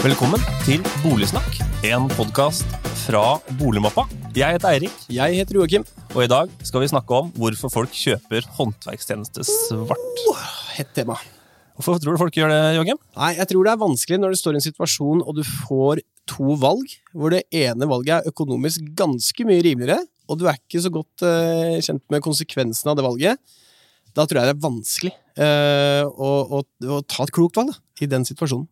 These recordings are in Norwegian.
Velkommen til Boligsnakk, en podkast fra Boligmappa. Jeg heter Eirik, Jeg heter Joakim. og i dag skal vi snakke om hvorfor folk kjøper håndverkstjeneste svart. Hett tema. Hvorfor tror du folk gjør det, Joakim? Nei, jeg tror det er vanskelig når du står i en situasjon og du får to valg, hvor det ene valget er økonomisk ganske mye rimeligere, og du er ikke så godt uh, kjent med konsekvensen av det valget. Da tror jeg det er vanskelig uh, å, å, å ta et klokt valg da, i den situasjonen.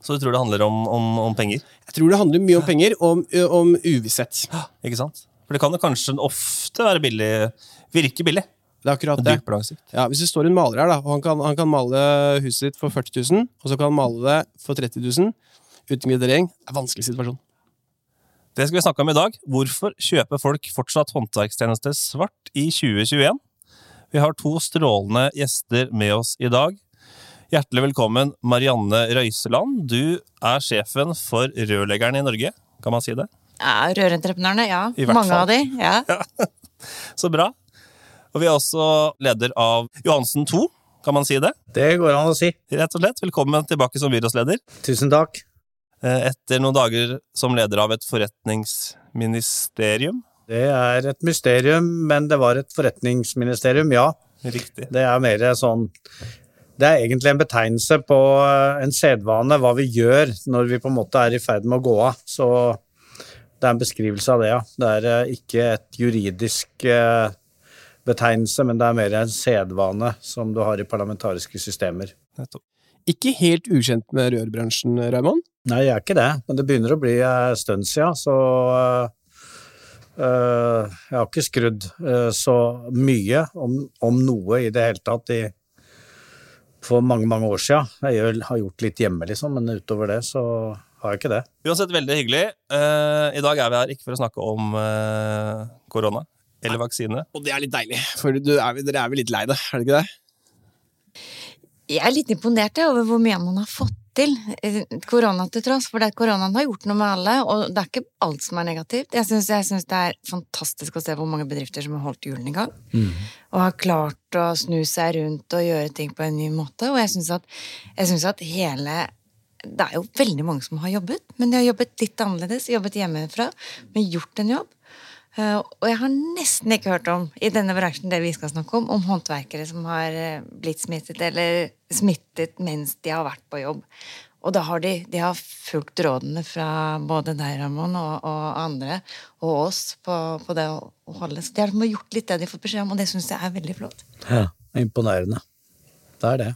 Så du tror det handler om, om, om penger? Jeg tror det handler mye om penger og om, om uvisshet. Ikke sant? For det kan jo kanskje ofte være billig, virke billig, Det er akkurat det. Ja, hvis det står en maler her, da, og han kan, han kan male huset ditt for 40 000, og så kan han male det for 30 000, uten gradering, er en vanskelig situasjon. Det skal vi snakke om i dag. Hvorfor kjøper folk fortsatt håndverkstjeneste svart i 2021? Vi har to strålende gjester med oss i dag. Hjertelig velkommen, Marianne Røiseland. Du er sjefen for rørleggerne i Norge. Kan man si det? Ja, Rørentreprenørene, ja. I hvert Mange fall. av de. ja. Så bra. Og vi er også leder av Johansen 2. Kan man si det? Det går an å si. Rett og slett. Velkommen tilbake som byrådsleder. Tusen takk. Eh, Etter noen dager som leder av et forretningsministerium. Det er et mysterium, men det var et forretningsministerium, ja. Riktig. Det er mer sånn Det er egentlig en betegnelse på eh, en sedvane, hva vi gjør når vi på en måte er i ferd med å gå av. Så det er en beskrivelse av det, ja. Det er eh, ikke et juridisk eh, betegnelse, men det er mer en sedvane som du har i parlamentariske systemer. Ikke helt ukjent med rørbransjen, Raymond? Nei, jeg er ikke det, men det begynner å bli en stund siden, så jeg har ikke skrudd så mye om, om noe i det hele tatt i, for mange, mange år siden. Jeg gjør, har gjort litt hjemme, liksom, men utover det så har jeg ikke det. Uansett, veldig hyggelig. Uh, I dag er vi her ikke for å snakke om uh, korona eller vaksine. Og det er litt deilig, for du er, dere er vel litt lei det, er det ikke det? Jeg er litt imponert over hvor mye man har fått til, eh, korona til tross. For det koronaen har gjort noe med alle, og det er ikke alt som er negativt. Jeg syns, det er fantastisk å se hvor mange bedrifter som har holdt hjulene i gang. Og har klart å snu seg rundt og gjøre ting på en ny måte. Og jeg syns at, at hele Det er jo veldig mange som har jobbet, men de har jobbet litt annerledes. Jobbet hjemmefra, men gjort en jobb. Eh, og jeg har nesten ikke hørt om i denne bransjen det vi skal snakke om, om håndverkere som har eh, blitt smittet eller smittet mens de har vært på jobb. Og da har de, de har fulgt rådene fra både deg, Ramon, og, og andre, og oss, på, på det å holde. Så de har gjort litt det de har fått beskjed om, og det syns jeg er veldig flott. Ja, imponerende. Det er det.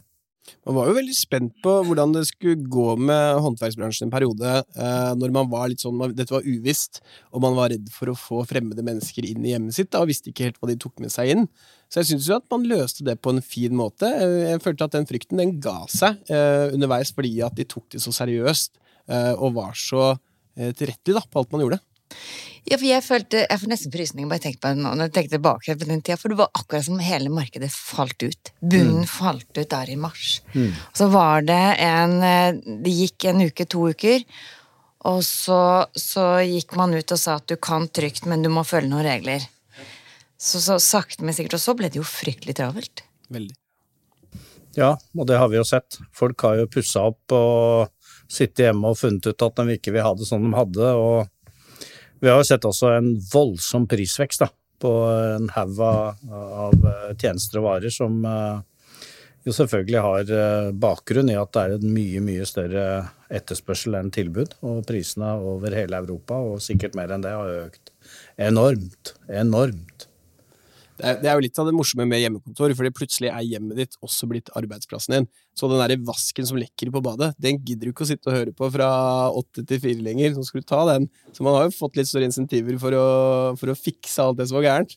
Man var jo veldig spent på hvordan det skulle gå med håndverksbransjen en periode, eh, når man var litt sånn, dette var uvisst, og man var redd for å få fremmede mennesker inn i hjemmet sitt, da, og visste ikke helt hva de tok med seg inn. Så jeg syns jo at man løste det på en fin måte. Eh, Jeg følte at den frykten, den ga seg eh, underveis fordi at de tok det så seriøst, og var så tilrettelig da, på alt man gjorde. Ja, for jeg følte, jeg får nesten frysninger bare jeg tenker på det nå, når jeg tenker tilbake på den tida, for det var akkurat som hele markedet falt ut. Bunnen falt ut der i mars. Og så var det en Det gikk en uke, to uker, og så, så gikk man ut og sa at du kan trygt, men du må følge noen regler. Så, så sakte, men sikkert. Og så ble det jo fryktelig travelt. Veldig. Ja, og det har vi jo sett. Folk har jo pussa opp og sittet hjemme og funnet ut at de ikke vil ha det sånn de hadde. Og vi har jo sett også en voldsom prisvekst da, på en haug av, eh, tjenester og varer som eh, jo selvfølgelig har eh, bakgrunn i at det er en mye, mye større etterspørsel enn tilbud. Og prisene over hele Europa, og sikkert mer enn det, har økt enormt. Enormt. Det er, det er jo litt av det morsomme med hjemmekontor, fordi plutselig er hjemmet ditt også blitt arbeidsplassen din. Så den der vasken som lekker på badet, den gidder du ikke å sitte og høre på fra åtte til fire lenger. Så skal du ta den. Så man har jo fått litt større insentiver for å, for å fikse alt det som var gærent.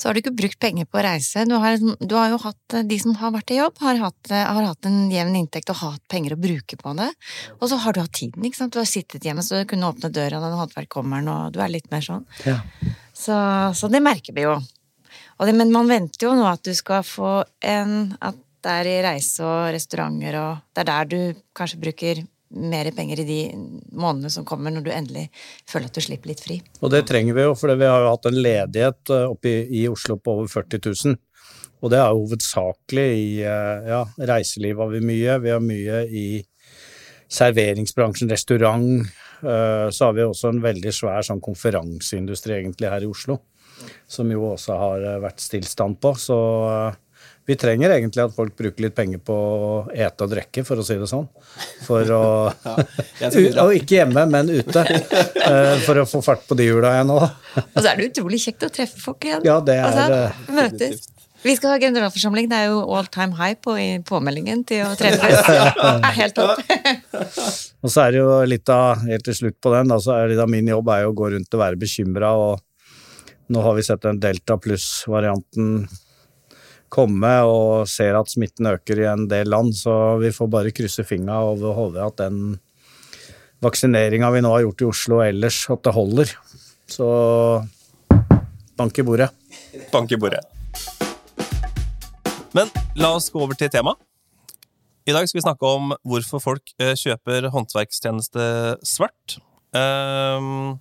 Så har du ikke brukt penger på å reise. Du har, du har jo hatt De som har vært i jobb, har hatt, har hatt en jevn inntekt og hatt penger å bruke på det. Og så har du hatt tiden, ikke sant. Du har sittet hjemme, så du kunne åpne døra når håndverk kommer, og du er litt mer sånn. Ja. Så, så det merker vi jo. Det, men man venter jo nå at du skal få en At det er i reise og restauranter og Det er der du kanskje bruker mer penger i de månedene som kommer, når du endelig føler at du slipper litt fri. Og det trenger vi jo, for vi har jo hatt en ledighet eh, oppe i, i Oslo på over 40 000. Og det er jo hovedsakelig i eh, ja, reiseliv har vi mye, vi har mye i, serveringsbransjen, restaurant. Eh, så har vi også en veldig svær sånn konferanseindustri egentlig her i Oslo, som jo også har eh, vært stillstand på. Så eh, vi trenger egentlig at folk bruker litt penger på å ete og drikke, for å si det sånn. For å Og ikke hjemme, men ute. For å få fart på de hjula igjen òg. Og så er det utrolig kjekt å treffe folk igjen. Ja, det er altså, møtes. Vi skal ha generalforsamling. Det er jo all time high på i påmeldingen til å treffes. er helt topp. og så er det jo litt av, helt til slutt på den, da, så er litt av min jobb er jo å gå rundt og være bekymra, og nå har vi sett den delta pluss-varianten komme og ser at smitten øker i en del land, så vi får bare krysse fingra og håpe at den vaksineringa vi nå har gjort i Oslo og ellers, at det holder. Så bank i bordet. Bank i bordet. Men la oss gå over til temaet. I dag skal vi snakke om hvorfor folk eh, kjøper håndverkstjeneste svart. Um,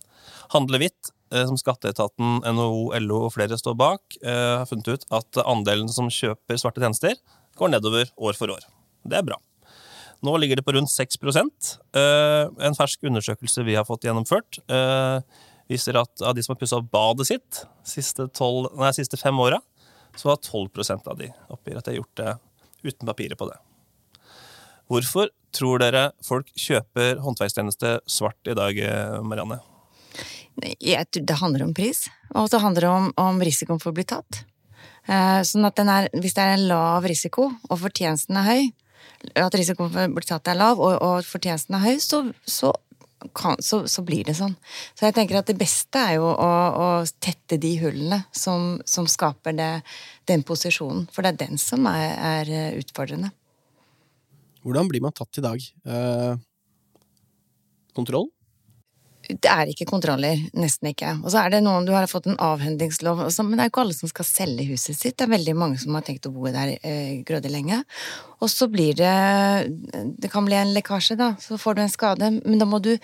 handle hvitt, som Skatteetaten, NHO, LO og flere står bak, har funnet ut at andelen som kjøper svarte tjenester, går nedover år for år. Det er bra. Nå ligger det på rundt 6% En fersk undersøkelse vi har fått gjennomført, viser at av de som har pussa opp badet sitt siste, 12, nei, siste fem åra, så har 12% av de oppgir at de har gjort det uten papirer på det. Hvorfor tror dere folk kjøper håndverkstjeneste svart i dag, Marianne? Det handler om pris, og så handler det om, om risikoen for å bli tatt. Eh, sånn at er, hvis det er en lav risiko, og fortjenesten er høy, at risikoen for å bli tatt er lav, og, og fortjenesten er høy, så, så kan, så, så, blir det sånn. Så jeg tenker at det beste er jo å, å tette de hullene som, som skaper det, den posisjonen. For det er den som er, er, utfordrende. Hvordan blir man tatt i dag? Eh, kontroll? Det er ikke kontroller. Nesten ikke. Og så er det noen du har fått en avhendingslov, men det er jo ikke alle som skal selge huset sitt. Det er veldig mange som har tenkt å bo der eh, grådig lenge. Og så blir det Det kan bli en lekkasje, da. Så får du en skade. Men da må du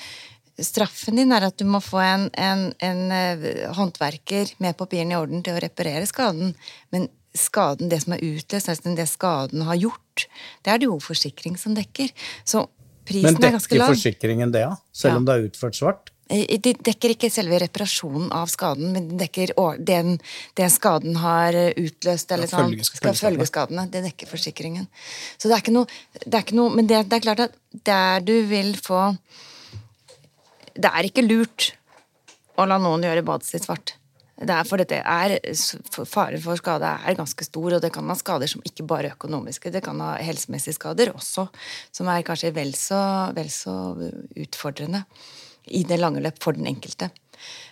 Straffen din er at du må få en, en, en uh, håndverker med papirene i orden til å reparere skaden. Men skaden, det som er utløst, nesten det skaden har gjort, det er det jo forsikring som dekker. Så prisen er ganske lav. Men dekker forsikringen det, ja? Selv ja. om det er utført svart? Eh, de dekker ikke selve reparasjonen av skaden, men de dekker den, det skaden har utløst. eller sånn, skal følgeskadene. Det dekker forsikringen. Så det er ikke noe, det er ikke noe Men det, det, er klart at der du vil få Det er ikke lurt å la noen gjøre badet sitt svart. Det er for dette er Faren for skade er ganske stor, og det kan ha skader som ikke bare er økonomiske. Det kan ha helsemessige skader også, som er kanskje vel så, vel så utfordrende i det lange løp for den enkelte.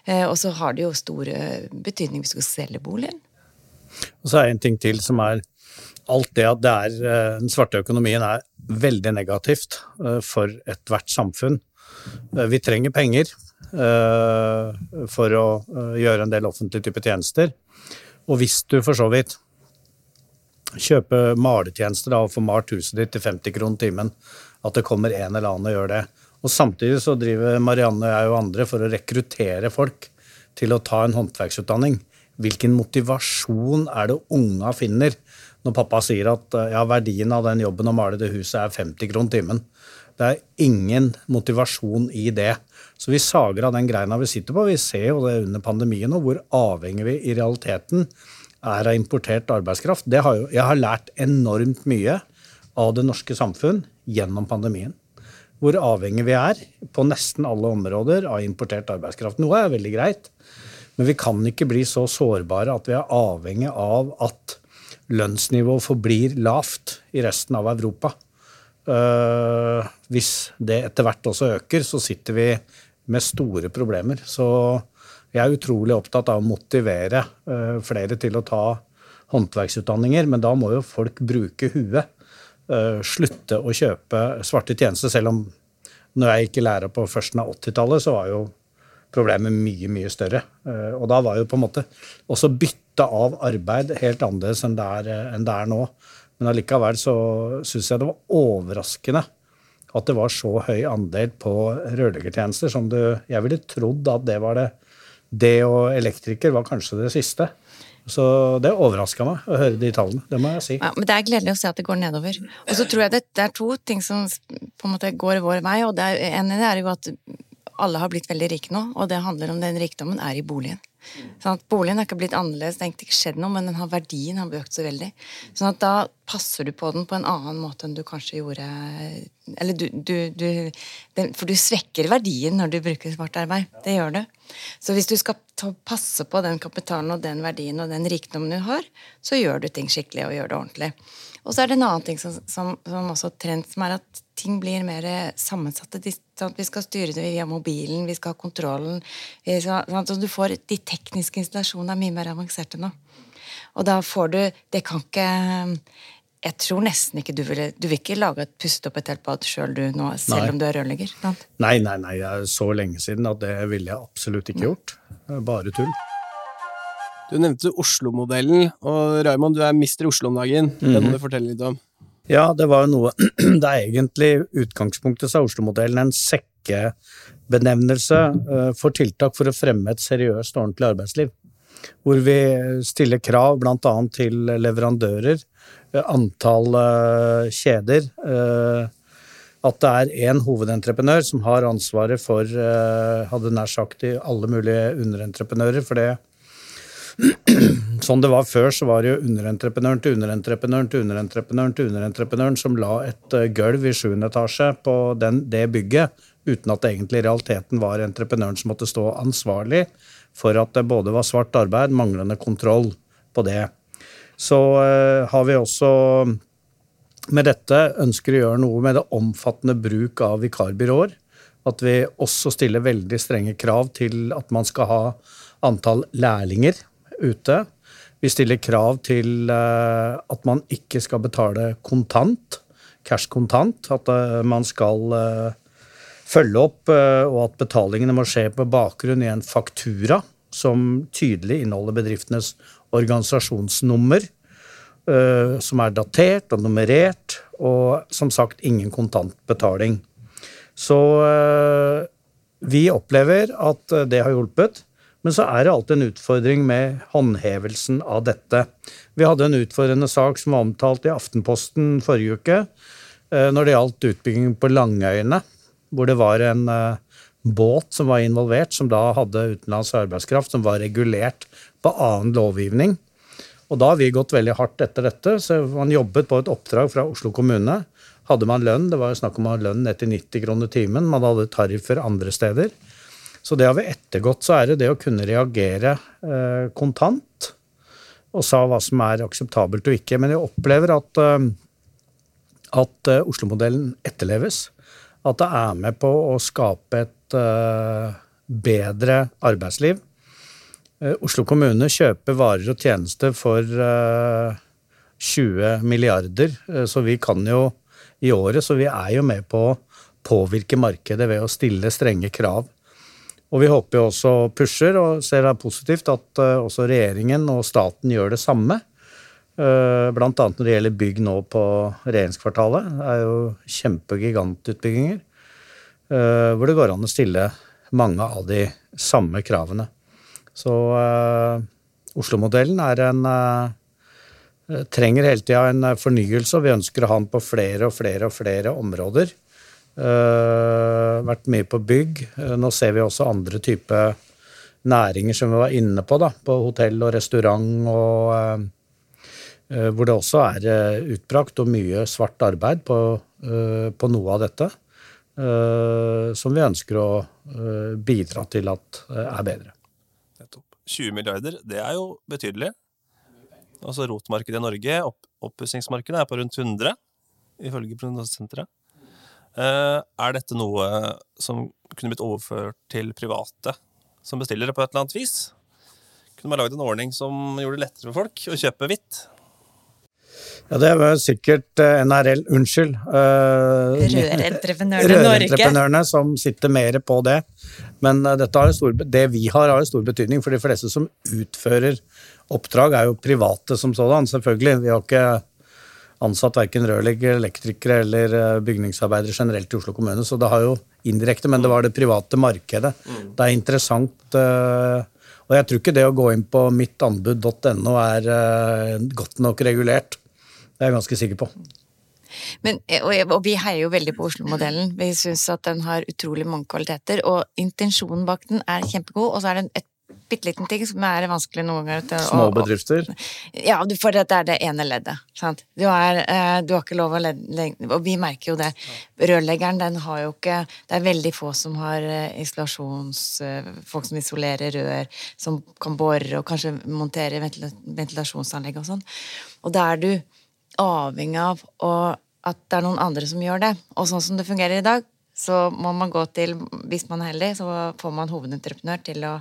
Eh, og så har det jo stor betydning hvis du skal selge boligen. Og så er det en ting til som er alt det at det er, eh, den svarte økonomien er veldig negativt eh, for ethvert samfunn. Vi trenger penger for å gjøre en del offentlige typer tjenester. Og hvis du for så vidt kjøper maletjenester og får malt huset ditt til 50 kroner timen, at det kommer en eller annen og gjør det, og samtidig så driver Marianne og jeg og andre for å rekruttere folk til å ta en håndverksutdanning. Hvilken motivasjon er det unga finner når pappa sier at ja, verdien av den jobben å male det huset er 50 kroner timen? Det er ingen motivasjon i det. Så vi sager av den greina vi sitter på. Vi ser jo det under pandemien og hvor avhengig vi i realiteten er av importert arbeidskraft. Har jo, jeg har lært enormt mye av det norske samfunn gjennom pandemien hvor avhengig vi er på nesten alle områder av importert arbeidskraft. Noe er veldig greit, men vi kan ikke bli så sårbare at vi er avhengig av at lønnsnivået forblir lavt i resten av Europa. Uh, hvis det etter hvert også øker, så sitter vi med store problemer. Så jeg er utrolig opptatt av å motivere uh, flere til å ta håndverksutdanninger, men da må jo folk bruke huet. Eh, slutte å kjøpe svarte tjenester, selv om når jeg gikk i lære på førsten av 80-tallet, så var jo problemet mye, mye større. Eh, og da var jo på en måte også bytte av arbeid helt annerledes enn det er, eh, enn det er nå. Men allikevel så syns jeg det var overraskende at det var så høy andel på rørleggertjenester som du Jeg ville trodd at det var det. Det og elektriker var kanskje det siste. Så det overraska meg å høre de tallene. Det må jeg si. Ja, men det er gledelig å se at det går nedover. Og så tror jeg det, det, er to ting som på en måte går vår vei, og det er, en er jo at alle har blitt veldig rike nå, og det handler om den rikdommen er i boligen. Sånn at Boligen har ikke blitt annerledes, det har ikke skjedd noe, men den har verdien har økt så veldig. Sånn at da passer du på den på en annen måte enn du kanskje gjorde Eller du, du, du den, For du svekker verdien når du bruker svart arbeid. Det gjør du. Så hvis du skal passe på den kapitalen og den verdien og den rikdommen du har, så gjør du ting skikkelig og gjør det ordentlig. Og så er det en annen ting som, som, som også trend, som er at ting blir mer sammensatte. Sånn vi skal styre det via mobilen, vi skal ha kontrollen. Sånn du får, de tekniske installasjonene er mye mer avanserte nå. Og da får du Det kan ikke jeg tror nesten ikke du ville Du vil ikke lage et pustet opp et helt bad sjøl du nå, selv nei. om du er rørlegger? Nei, nei, nei. Det er så lenge siden at det ville jeg absolutt ikke gjort. Bare tull. Du nevnte Oslo-modellen, og Raymond, du er mister Oslo om dagen. Mm -hmm. Må mhm. du fortelle litt om. Ja, det var jo noe Det er egentlig utgangspunktet sa Oslo-modellen en sekkebenevnelse eh, for tiltak for å fremme et seriøst og ordentlig arbeidsliv. Hvor vi stiller krav bl.a. til leverandører, eh, antall eh, kjeder at det er én hovedentreprenør som har ansvaret for, hadde nær sagt, alle mulige underentreprenører. For det Sånn det var før, så var det jo underentreprenøren til underentreprenøren til underentreprenøren til underentreprenøren som la et eh, gulv i sjuende etasje på den, det bygget, uten at det egentlig i realiteten var entreprenøren som måtte stå ansvarlig for at det både var svart arbeid, manglende kontroll på det. Så uh, har vi også med dette ønsker å gjøre noe med det omfattende bruk av vikarbyråer. At vi også stiller veldig strenge krav til at man skal ha antall lærlinger ute. Vi stiller krav til eh, at man ikke skal betale kontant, cash kontant. At eh, man skal eh, følge opp, og at betalingene må skje på bakgrunn i en faktura som tydelig inneholder bedriftenes organisasjonsnummer, som er datert og nummerert, og som sagt ingen kontantbetaling. Så vi opplever at det har hjulpet. Men så er det alltid en utfordring med håndhevelsen av dette. Vi hadde en utfordrende sak som var omtalt i Aftenposten forrige uke eh, når det gjaldt utbygging på Langøyene, hvor det var en eh, båt som var involvert, som da hadde utenlandsk arbeidskraft, som var regulert på annen lovgivning. Og da har vi gått veldig hardt etter dette. så Man jobbet på et oppdrag fra Oslo kommune. Hadde man lønn, det var jo snakk om å ha lønn ned til 90 kroner timen. Man hadde tariffer andre steder. Så det har vi ettergått. Så er det det å kunne reagere eh, kontant og sa hva som er akseptabelt og ikke. Men jeg opplever at, eh, at uh, Oslo-modellen etterleves. At det er med på å skape et uh, bedre arbeidsliv. Uh, Oslo kommune kjøper varer og tjenester for 20 milliarder, så vi kan jo i året, så vi er jo med på å påvirke markedet ved å stille strenge krav og vi håper jo også pusher og ser det positivt at også regjeringen og staten gjør det samme. Blant annet når det gjelder bygg nå på regjeringskvartalet. Det er jo kjempegigantutbygginger. Uh, hvor det går an å stille mange av de samme kravene. Så Oslo-modellen er en trenger hele tida en fornyelse, og vi ønsker å ha den på flere og flere og flere områder. Uh, vært mye på bygg. Uh, nå ser vi også andre typer næringer som vi var inne på, da, på hotell og restaurant, og uh, hvor det også er utbrakt og mye svart arbeid på, på noe av dette. som vi ønsker å bidra til at er bedre. 20 milliarder, det er jo betydelig. Altså Rotmarkedet i Norge, opp, oppussingsmarkedet, er på rundt 100, ifølge prognosesenteret. Eh, er dette noe som kunne blitt overført til private som bestillere på et eller annet vis? Kunne man lagd en ordning som gjorde det lettere for folk å kjøpe hvitt? Ja, det var sikkert eh, NRL, unnskyld. Uh, Rørentreprenørene Norge. som sitter mer på det. Men uh, stor, det vi har, har jo stor betydning, for de fleste som utfører oppdrag, er jo private som sådan, selvfølgelig. Vi har ikke ansatt verken rørleggere, elektrikere eller eh, bygningsarbeidere generelt i Oslo kommune, så det har jo indirekte, men det var det private markedet. Mm. Det er interessant. Eh, og jeg tror ikke det å gå inn på mittanbud.no er eh, godt nok regulert. Det er jeg ganske sikker på. Men, og, og, vi heier jo veldig på Oslo-modellen. Vi syns at den har utrolig mange kvaliteter. Og intensjonen bak den er kjempegod, og så er det et bitte liten ting som er vanskelig noen ganger. Til, Små bedrifter? ja, for dette er det ene leddet. Sant? Du, er, eh, du har ikke lov å ledde Og vi merker jo det. Rørleggeren, den har jo ikke Det er veldig få som har eh, isolasjons... Eh, folk som isolerer rør, som kan bore og kanskje montere ventilasjonsanlegg og sånn. Og da er du avhengig av at det er noen andre som gjør det. Og sånn som det fungerer i dag, så må man gå til Hvis man er heldig, så får man hovedentreprenør til å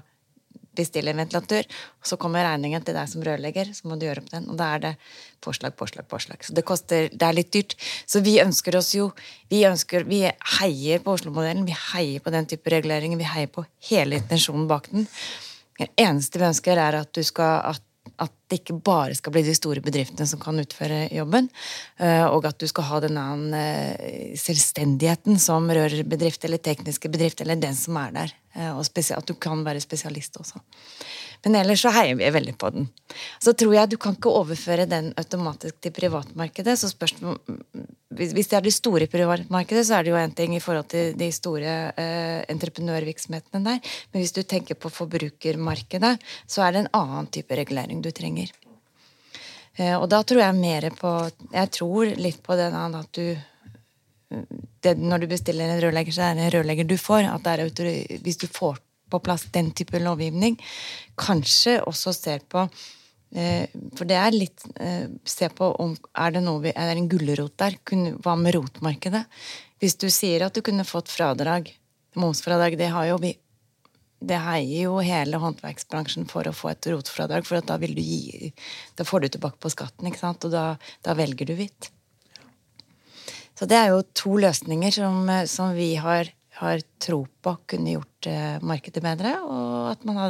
bestille en ventilatur. og så kommer regningen til deg som rørlegger, så må du gjøre opp den, og da er det påslag, påslag, påslag. Så det koster Det er litt dyrt. Så vi ønsker oss jo Vi ønsker Vi heier på Oslo-modellen, vi heier på den type reguleringer, vi heier på hele intensjonen bak den. Det eneste vi ønsker, er at du skal at at det ikke bare skal bli de store bedriftene som kan utføre jobben, eh, og at du skal ha den annen selvstendigheten som rørbedrift eller tekniske bedrift, eller den som er der. Eh, og at du kan være spesialist også. Men ellers så heier vi veldig på den. Så tror jeg du kan ikke overføre den automatisk til privatmarkedet. så spørsmål, Hvis det er det store privatmarkedet, så er det jo én ting i forhold til de store eh, entreprenørvirksomhetene der. Men hvis du tenker på forbrukermarkedet, så er det en annen type regulering du trenger. Eh, og da tror jeg mer på Jeg tror litt på den at du det, Når du bestiller en rørlegger, så er det en rørlegger du får. er Hvis du får på plass den type lovgivning. Kanskje også ser på eh, for det er litt eh, Se på om er det, noe er det en gulrot der. Hva med rotmarkedet? Hvis du sier at du kunne fått fradrag, momsfradrag, det har jo vi det heier jo hele håndverksbransjen for å få et rotfradrag, for da, gi, da får du tilbake på skatten, ikke sant? og da, da velger du hvitt. Så det er jo to løsninger som, som vi har har tro på kunne gjort eh, markedet bedre, og at man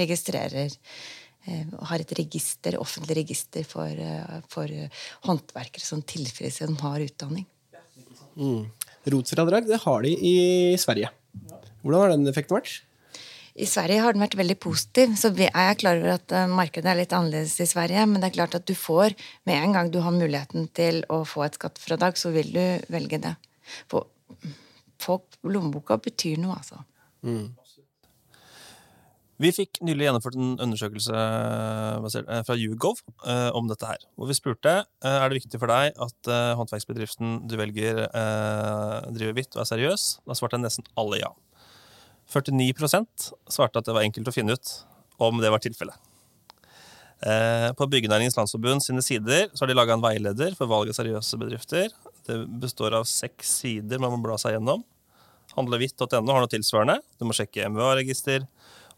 registrerer eh, har et register, offentlig register for, eh, for håndverkere som tilfredsstiller som har utdanning. Mm. Rotsfradrag det har de i Sverige. Hvordan har den effekten vært? I Sverige har den vært veldig positiv. så Jeg er klar over at markedet er litt annerledes i Sverige, men det er klart at du får, med en gang du har muligheten til å få et skattefradrag, så vil du velge det. For folk, lommeboka betyr noe, altså. Mm. Vi fikk nylig gjennomført en undersøkelse eh, fra YouGov eh, om dette her. Hvor vi spurte eh, er det viktig for deg at håndverksbedriften du velger, driver hvitt og er seriøs. Da svarte nesten alle ja. 49% svarte at det var enkelt å finne ut om det var tilfellet. På Byggenæringens Landsforbund sine sider så har de laga en veileder for valg av seriøse bedrifter. Det består av seks sider man må bla seg gjennom. Handlehvitt.no har noe tilsvarende. Du må sjekke MVA-register,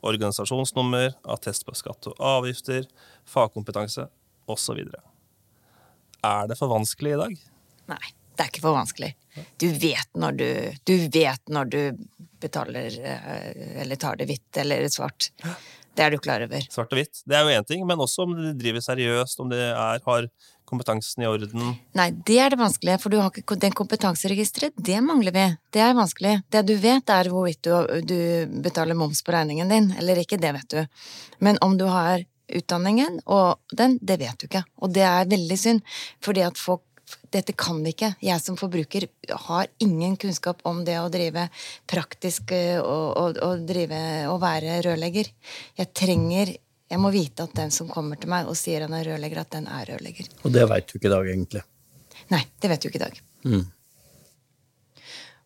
organisasjonsnummer, attest på skatt og avgifter, fagkompetanse osv. Er det for vanskelig i dag? Nei, det er ikke for vanskelig. Du vet når du, du, vet når du betaler eh, eller tar det hvitt eller svart. Det er du klar over. Svart og hvitt. Det er jo én ting, men også om de driver seriøst, om de er, har kompetansen i orden. Nei, det er det vanskelige, for ikke den kompetanseregisteret. Det mangler vi. Det er vanskelig. Det du vet, er hvorvidt du, du betaler moms på regningen din, eller ikke. Det vet du. Men om du har utdanningen og den, det vet du ikke. Og det er veldig synd, fordi at folk dette kan vi ikke. Jeg som forbruker har ingen kunnskap om det å drive praktisk eh, og, og, og drive og være rørlegger. Jeg trenger Jeg må vite at den som kommer til meg og sier han er rørlegger, at den er rørlegger. Og det veit du ikke i dag, egentlig? Nei, det vet du ikke i dag. Mm.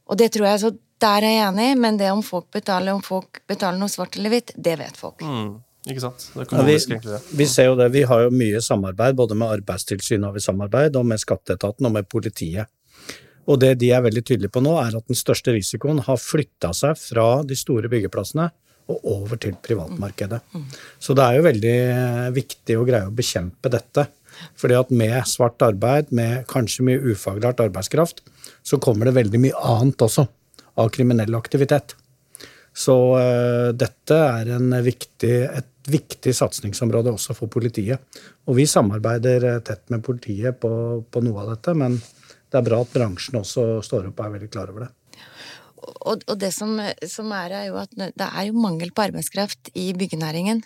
Og det tror jeg, så Der er jeg enig, men det om folk betaler, om folk betaler noe svart eller hvitt, det vet folk. Mm. Ikke sant? Det er økonomisk, ja, vi, vi, ser jo det. Vi har jo mye samarbeid, både med Arbeidstilsynet har vi samarbeid, og med Skatteetaten og med politiet. Og det de er veldig tydelige på nå, er at den største risikoen har flytta seg fra de store byggeplassene og over til privatmarkedet. Så det er jo veldig viktig å greie å bekjempe dette. Fordi at med svart arbeid, med kanskje mye ufaglært arbeidskraft, så kommer det veldig mye annet også av kriminell aktivitet. Så uh, dette er viktig, et viktig satsingsområde også for politiet. Og vi samarbeider eh, tett med politiet på, på, noe av dette, men det er bra at bransjen også står opp og er veldig klar over det. Og, og det som, som er, er jo at det er jo mangel på arbeidskraft i byggenæringen.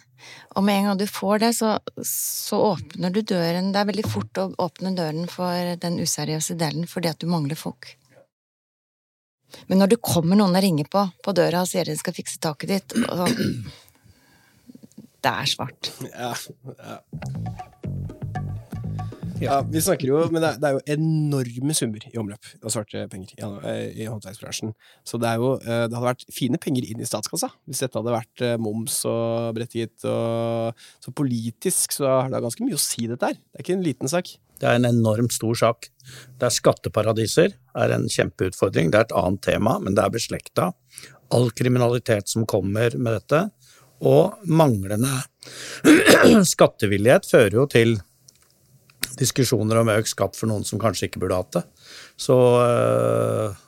Og med en gang du får det, så, så åpner du døren Det er veldig fort å åpne døren for den useriøse delen fordi at du mangler folk. Men når det kommer noen og ringer på på døra og sier de skal fikse taket ditt og sånn, Det er svart. Ja, ja. Ja, vi snakker jo Men det er, jo enorme summer i omløp av svarte penger i, i håndverksbransjen. Så det er jo eh, Det hadde vært fine penger inn i statskassa hvis dette hadde vært eh, moms og berettiget og Så politisk så har det ganske mye å si, dette her. Det er ikke en liten sak. Det er en enormt stor sak. Det er skatteparadiser er en kjempeutfordring. Det er et annet tema, men det er beslekta. All kriminalitet som kommer med dette, og manglende skattevillighet fører jo til diskusjoner om økt skatt for noen som kanskje ikke burde hatt det. Så øh,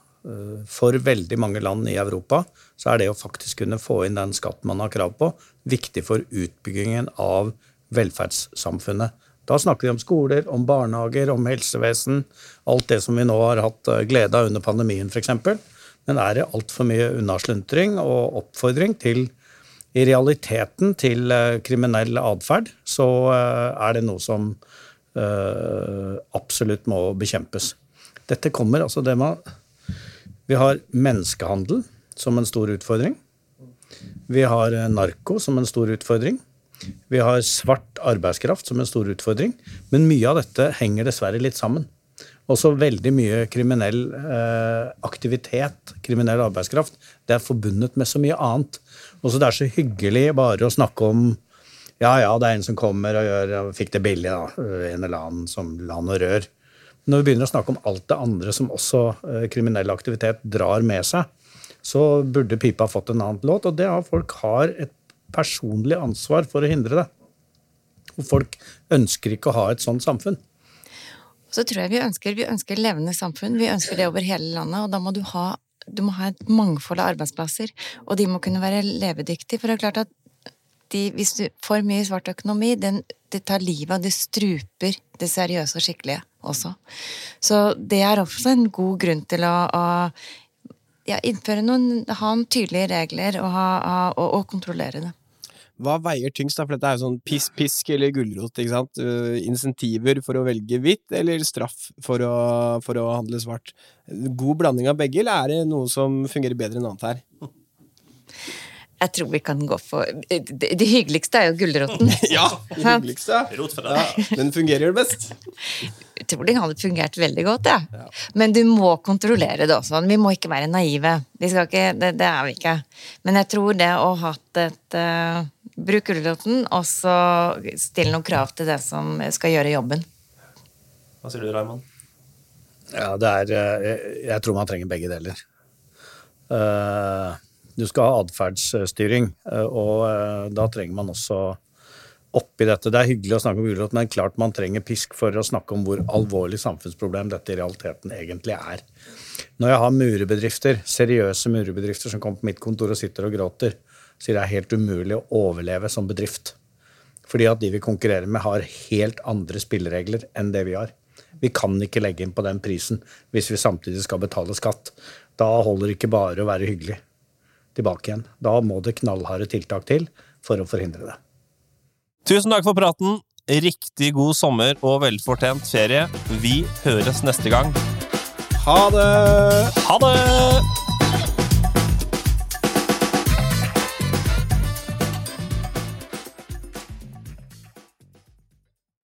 for veldig mange land i Europa så er det å faktisk kunne få inn den skatten man har krav på, viktig for utbyggingen av velferdssamfunnet. Da snakker vi om skoler, om barnehager, om helsevesen. Alt det som vi nå har hatt øh, glede av under pandemien, f.eks. Men er det altfor mye unnasluntring og oppfordring til i realiteten til kriminell atferd, så er det noe som absolutt må bekjempes. Dette kommer altså det med Vi har menneskehandel som en stor utfordring. Vi har eh, narko som en stor utfordring. Vi har svart arbeidskraft som en stor utfordring. Men mye av dette henger dessverre litt sammen. Også veldig mye kriminell eh, aktivitet, kriminell arbeidskraft, det er forbundet med så mye annet. Også det er så hyggelig bare å snakke om ja, ja, det er en som kommer og gjør, fikk det billig, da. En eller annen som land og rør. Når vi begynner å snakke om alt det andre som også eh, kriminell aktivitet drar med seg, så burde pipa fått en annen låt. Og det er at folk har et personlig ansvar for å hindre det. Og folk ønsker ikke å ha et sånt samfunn. Så tror jeg vi ønsker, vi ønsker levende samfunn. Vi ønsker det over hele landet. Og da må du ha, du må ha et mangfold av arbeidsplasser. Og de må kunne være levedyktige. For det er klart at de, hvis du får mye svart økonomi, den, det tar livet av, det struper det seriøse og skikkelige også. Så det er også en god grunn til å, å ja, innføre noen Ha noen tydelige regler og, ha, og, og kontrollere det. Hva veier tyngst? da? For dette er jo sånn pisk, pisk eller gulrot. ikke sant? Uh, insentiver for å velge hvitt, eller straff for å, for å handle svart. God blanding av begge, eller er det noe som fungerer bedre enn annet her? Jeg tror vi kan gå for Det, det hyggeligste er jo gulroten. ja, det hyggeligste. Ja, den fungerer jo best. Jeg tror det hadde fungert veldig godt, ja. ja. Men du må kontrollere det også. Vi må ikke være naive. Vi ikke, det, det, er vi ikke. Men jeg tror det å ha et uh, Bruk gulroten, og så stille noen krav til det som skal gjøre jobben. Hva sier du, Raymond? Ja, det er eh, jeg, jeg tror man trenger begge deler. Uh, du skal ha atferdsstyring, eh, og eh, da trenger man også oppi dette. Det er hyggelig å snakke om gulrot, men klart man trenger pisk for å snakke om hvor alvorlig samfunnsproblem dette i realiteten egentlig er. Når jeg har murebedrifter, seriøse murebedrifter som kommer på mitt kontor og sitter og gråter, sier det er helt umulig å overleve som bedrift. Fordi at de vi konkurrerer med, har helt andre spilleregler enn det vi har. Vi kan ikke legge inn på den prisen hvis vi samtidig skal betale skatt. Da holder det ikke bare å være hyggelig tilbake igjen. Da må det knallharde tiltak til for å forhindre det. Tusen takk for praten. Riktig god sommer og velfortjent ferie. Vi høres neste gang. Ha det! Ha det!